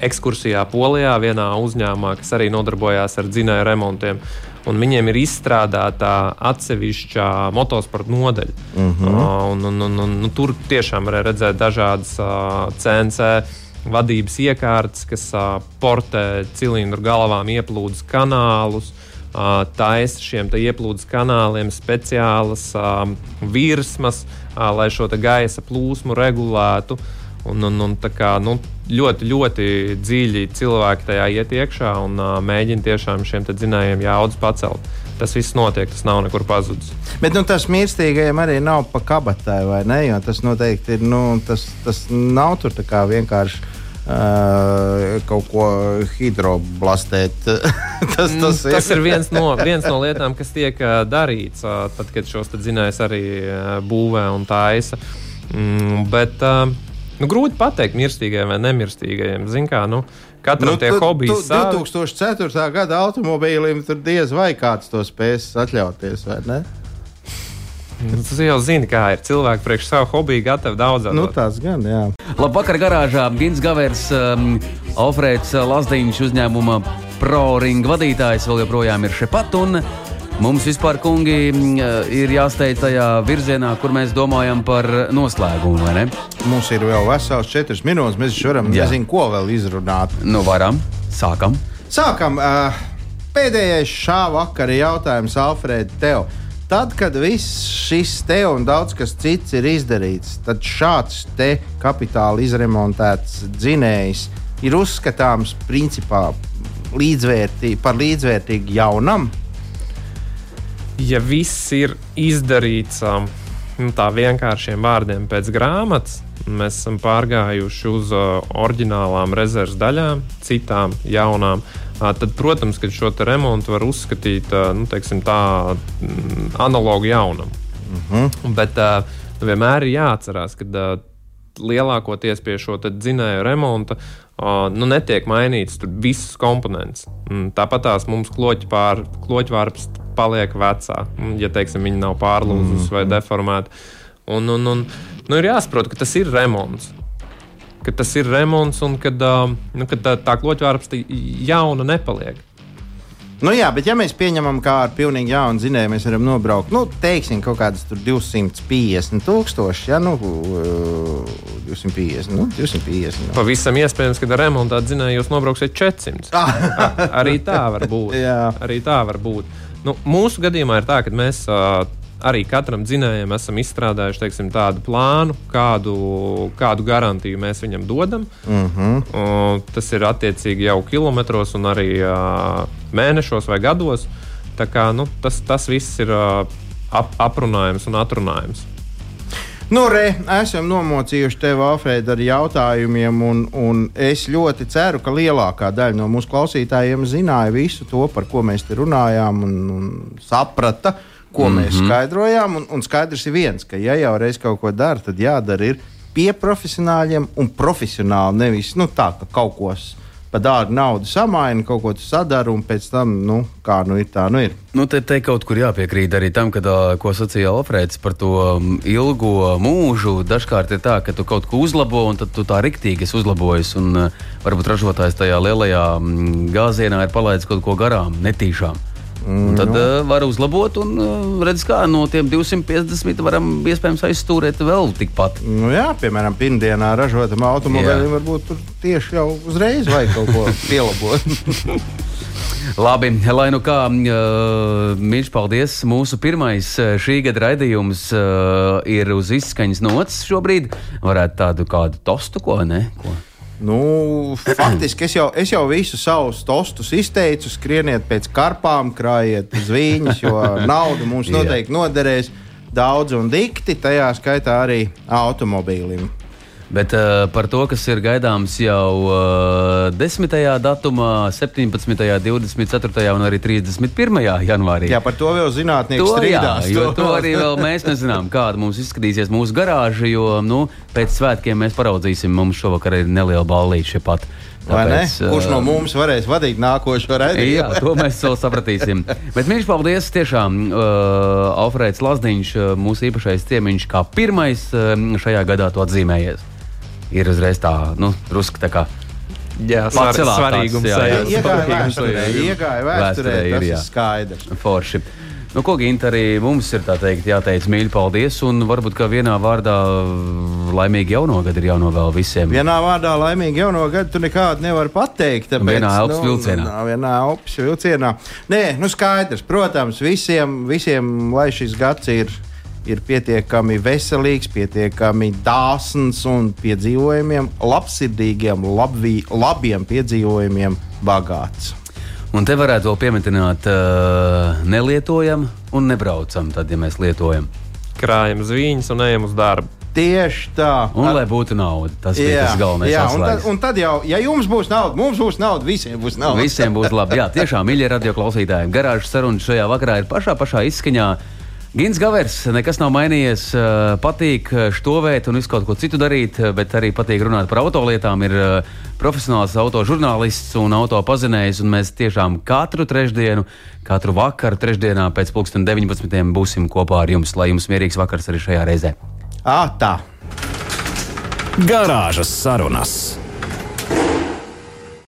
ekskursijā Polijā, vienā uzņēmumā, kas arī nodarbojās ar dzinēju remontiem. Un viņiem ir izstrādāta atsevišķa motosporta nodaļa. Uh -huh. uh, un, un, un, un, nu, tur tiešām varēja redzēt dažādas uh, CNC vadības iekārtas, kas uh, portē cilindru galvām ieplūdes kanālus. Uh, taisa šiem ieplūdes kanāliem speciālas uh, virsmas, uh, lai šo gaisa plūsmu regulētu. Un, un, un, kā, nu, ļoti, ļoti dziļi cilvēki tajā iet iekšā un uh, mēģina tiešām šiem dzinējiem jaudas pacelt. Tas viss notiek, tas nav nekur pazudis. Bet nu, tas mirstīgajam arī nav pa kabatai, vai ne? Jo tas noteikti ir, nu, tas, tas nav tur vienkārši Uh, kaut ko hidroblastēt. tas, tas, mm, ir. tas ir viens no, viens no lietām, kas tiek uh, darīts, uh, tad, kad šos dzinējus arī būvē un taisa. Mm, bet nu, grūti pateikt, mirstīgajiem vai nemirstīgajiem. Zin kā, nu, Katram nu, tie hobiji ir. 2004. gada automobīlim tur diez vai kāds to spēs atļauties, vai ne? Nu, tas jau zina, kā ir. Cilvēki priekš savu hobiju gatavi daudz. Nu, tas gan, jā. Labvakar, garāžā Gins Gavers, um, Alfrēds Lazdiņš uzņēmuma ProRing vadītājs vēl joprojām ir šepat. Mums vispār, kungi, mm, ir jāsteidz tajā virzienā, kur mēs domājam par noslēgumu. Mums ir vēl vesels četras minūtes. Mēs varam, Jā. nezinu, ko vēl izrunāt. Nu, varam. Sākam. Sākam. Uh, pēdējais šā vakara jautājums, Alfrēd, tev. Tad, kad viss šis te un daudz kas cits ir izdarīts, tad šāds te kapitāla izremontēts dzinējs ir uzskatāms principā līdzvērtī, par līdzvērtīgu jaunam. Ja viss ir izdarīts nu, tā vienkāršiem vārdiem pēc grāmatas, mēs esam pārgājuši uz uh, oriģinālām rezerves daļām, citām jaunām. Uh, tad, protams, ka šo remontu var uzskatīt nu, teiksim, tā, mm, analogu jaunam. Uh mhm. -huh. Bet nu, vienmēr ir jāatcerās, ka lielākoties pie šo dzinēju remonta nu, netiek mainīts visas komponents. Mm, tāpat tās mums kloķvārps paliek vecā, mm, ja teiksim, viņi nav pārlūzus -huh. vai deformēti. Un, un, un, nu, ir jāsaprot, ka tas ir remonts ka tas ir remonts un uh, nu, kad tā, tā kloķvārps jauna nepaliek. Nu, jā, bet ja mēs pieņemam, kā ar pilnīgi jaunu zinēju, mēs varam nobraukt, nu, teiksim, kaut kādas 250 tūkstoši, ja, nu, 250, nu, 250. Nu. Pavisam iespējams, ka ar remontā dzinēju jūs nobrauksiet 400. A, arī tā var būt. Jā. Arī tā var būt. Nu, mūsu gadījumā ir tā, ka mēs uh, arī katram dzinējam esam izstrādājuši teiksim, tādu plānu, kādu, kādu garantiju mēs viņam dodam. Mm -hmm. uh, tas ir attiecīgi jau kilometros un arī uh, mēnešos vai gados. Tā kā, nu, tas, tas viss ir uh, ap, aprunājums un atrunājums. Nu, re, esam nomocījuši tevi, Alfred, ar jautājumiem, un, un es ļoti ceru, ka lielākā daļa no mūsu klausītājiem zināja visu to, par ko mēs te runājām, un, un saprata, ko mm -hmm. mēs skaidrojām. Un, un skaidrs ir viens, ka, ja jau reiz kaut ko dara, tad jādara ir pie profesionāļiem un profesionāli. Nevis nu, tā, ka kaut ko par dārgu naudu samaini, kaut ko sadara, un pēc tam, nu, kā nu ir, tā nu ir. Nu, te, te kaut kur jāpiekrīt arī tam, kad, ko sacīja Alfrēds par to ilgo mūžu. Dažkārt ir tā, ka tu kaut ko uzlabo, un tad tu tā riktīgi uzlabojies. Un varbūt ražotājs tajā lielajā gāzienā ir palaidis kaut ko garām, netīšām. Un tad uh, var uzlabot, un uh, redz, kā no tiem 250 varam iespējams aizstūrēt vēl tikpat. Nu, jā, piemēram, pirmdienā ražotam automobilim varbūt tur tieši jau uzreiz vajag kaut ko pielabot. Labi, lai nu kā, uh, mīļš, paldies. Mūsu pirmais šī gada raidījums uh, ir uz izskaņas nots šobrīd. Varētu tādu kādu tostu, ko ne? Ko? Nu, faktiski es jau, es jau visu savus tostus izteicu. Skrieniet pēc karpām, krājiet zviņas, jo nauda mums noteikti noderēs daudz un dikti, tajā skaitā arī automobīlim. Bet uh, par to, kas ir gaidāms jau uh, 10. datumā, 17., 24. un arī 31. janvārī. Jā, par to vēl zinātnieki to, strīdās. Jā, jo to arī mēs nezinām, kāda mums izskatīsies mūsu garāža, jo nu, pēc svētkiem mēs paraudzīsim. Mums šovakar ir neliela ballīša pat. Tāpēc, Kurš no mums varēs vadīt nākošo raidījumu? Jā, to mēs vēl sapratīsim. Bet mīļš, paldies tiešām uh, Alfrēds Lazdiņš, mūsu īpašais ciemiņš, kā pirmais uh, šajā gadā to atzīmējies ir uzreiz tā, nu, drusku tā kā. Jā, svar, svarīgums. Jā, jā, iegāja vēsturē, iegāja vēsturē, vēsturē ir, tas ir skaidrs. Forši. Nu, ko Ginte arī mums ir teikt, jāteic mīļi paldies, un varbūt kā vienā vārdā laimīgi jauno gadu ir jānovēl visiem. Vienā vārdā laimīgi jauno gadu tu nekādu nevari pateikt. Tāpēc, vienā elpas nu, vilcienā. Nā, vienā elpas vilcienā. Nē, nu skaidrs, protams, visiem, visiem lai šis gads ir ir pietiekami veselīgs, pietiekami dāsns un piedzīvojumiem, labsirdīgiem, labvī, labiem piedzīvojumiem bagāts. Un te varētu vēl pieminēt, uh, nelietojam un nebraucam, tad, ja mēs lietojam. Krājam zvīņus un ejam uz darbu. Tieši tā. Un lai būtu nauda. Tas jā, ir tas galvenais. Jā, un tad, un tad jau, ja jums būs nauda, mums būs nauda, visiem būs nauda. Visiem būs labi. Jā, tiešām, mīļie radio klausītāji, garāžas saruna šajā vakarā ir pašā, pašā izskaņā. Gins Gavers, nekas nav mainījies. Patīk štovēt un visu kaut ko citu darīt, bet arī patīk runāt par autolietām. Ir profesionāls autožurnālists un auto pazinējs. Un mēs tiešām katru trešdienu, katru vakaru, trešdienā pēc 19. būsim kopā ar jums. Lai jums mierīgs vakars arī šajā reizē. À, tā! Garāžas sarunas!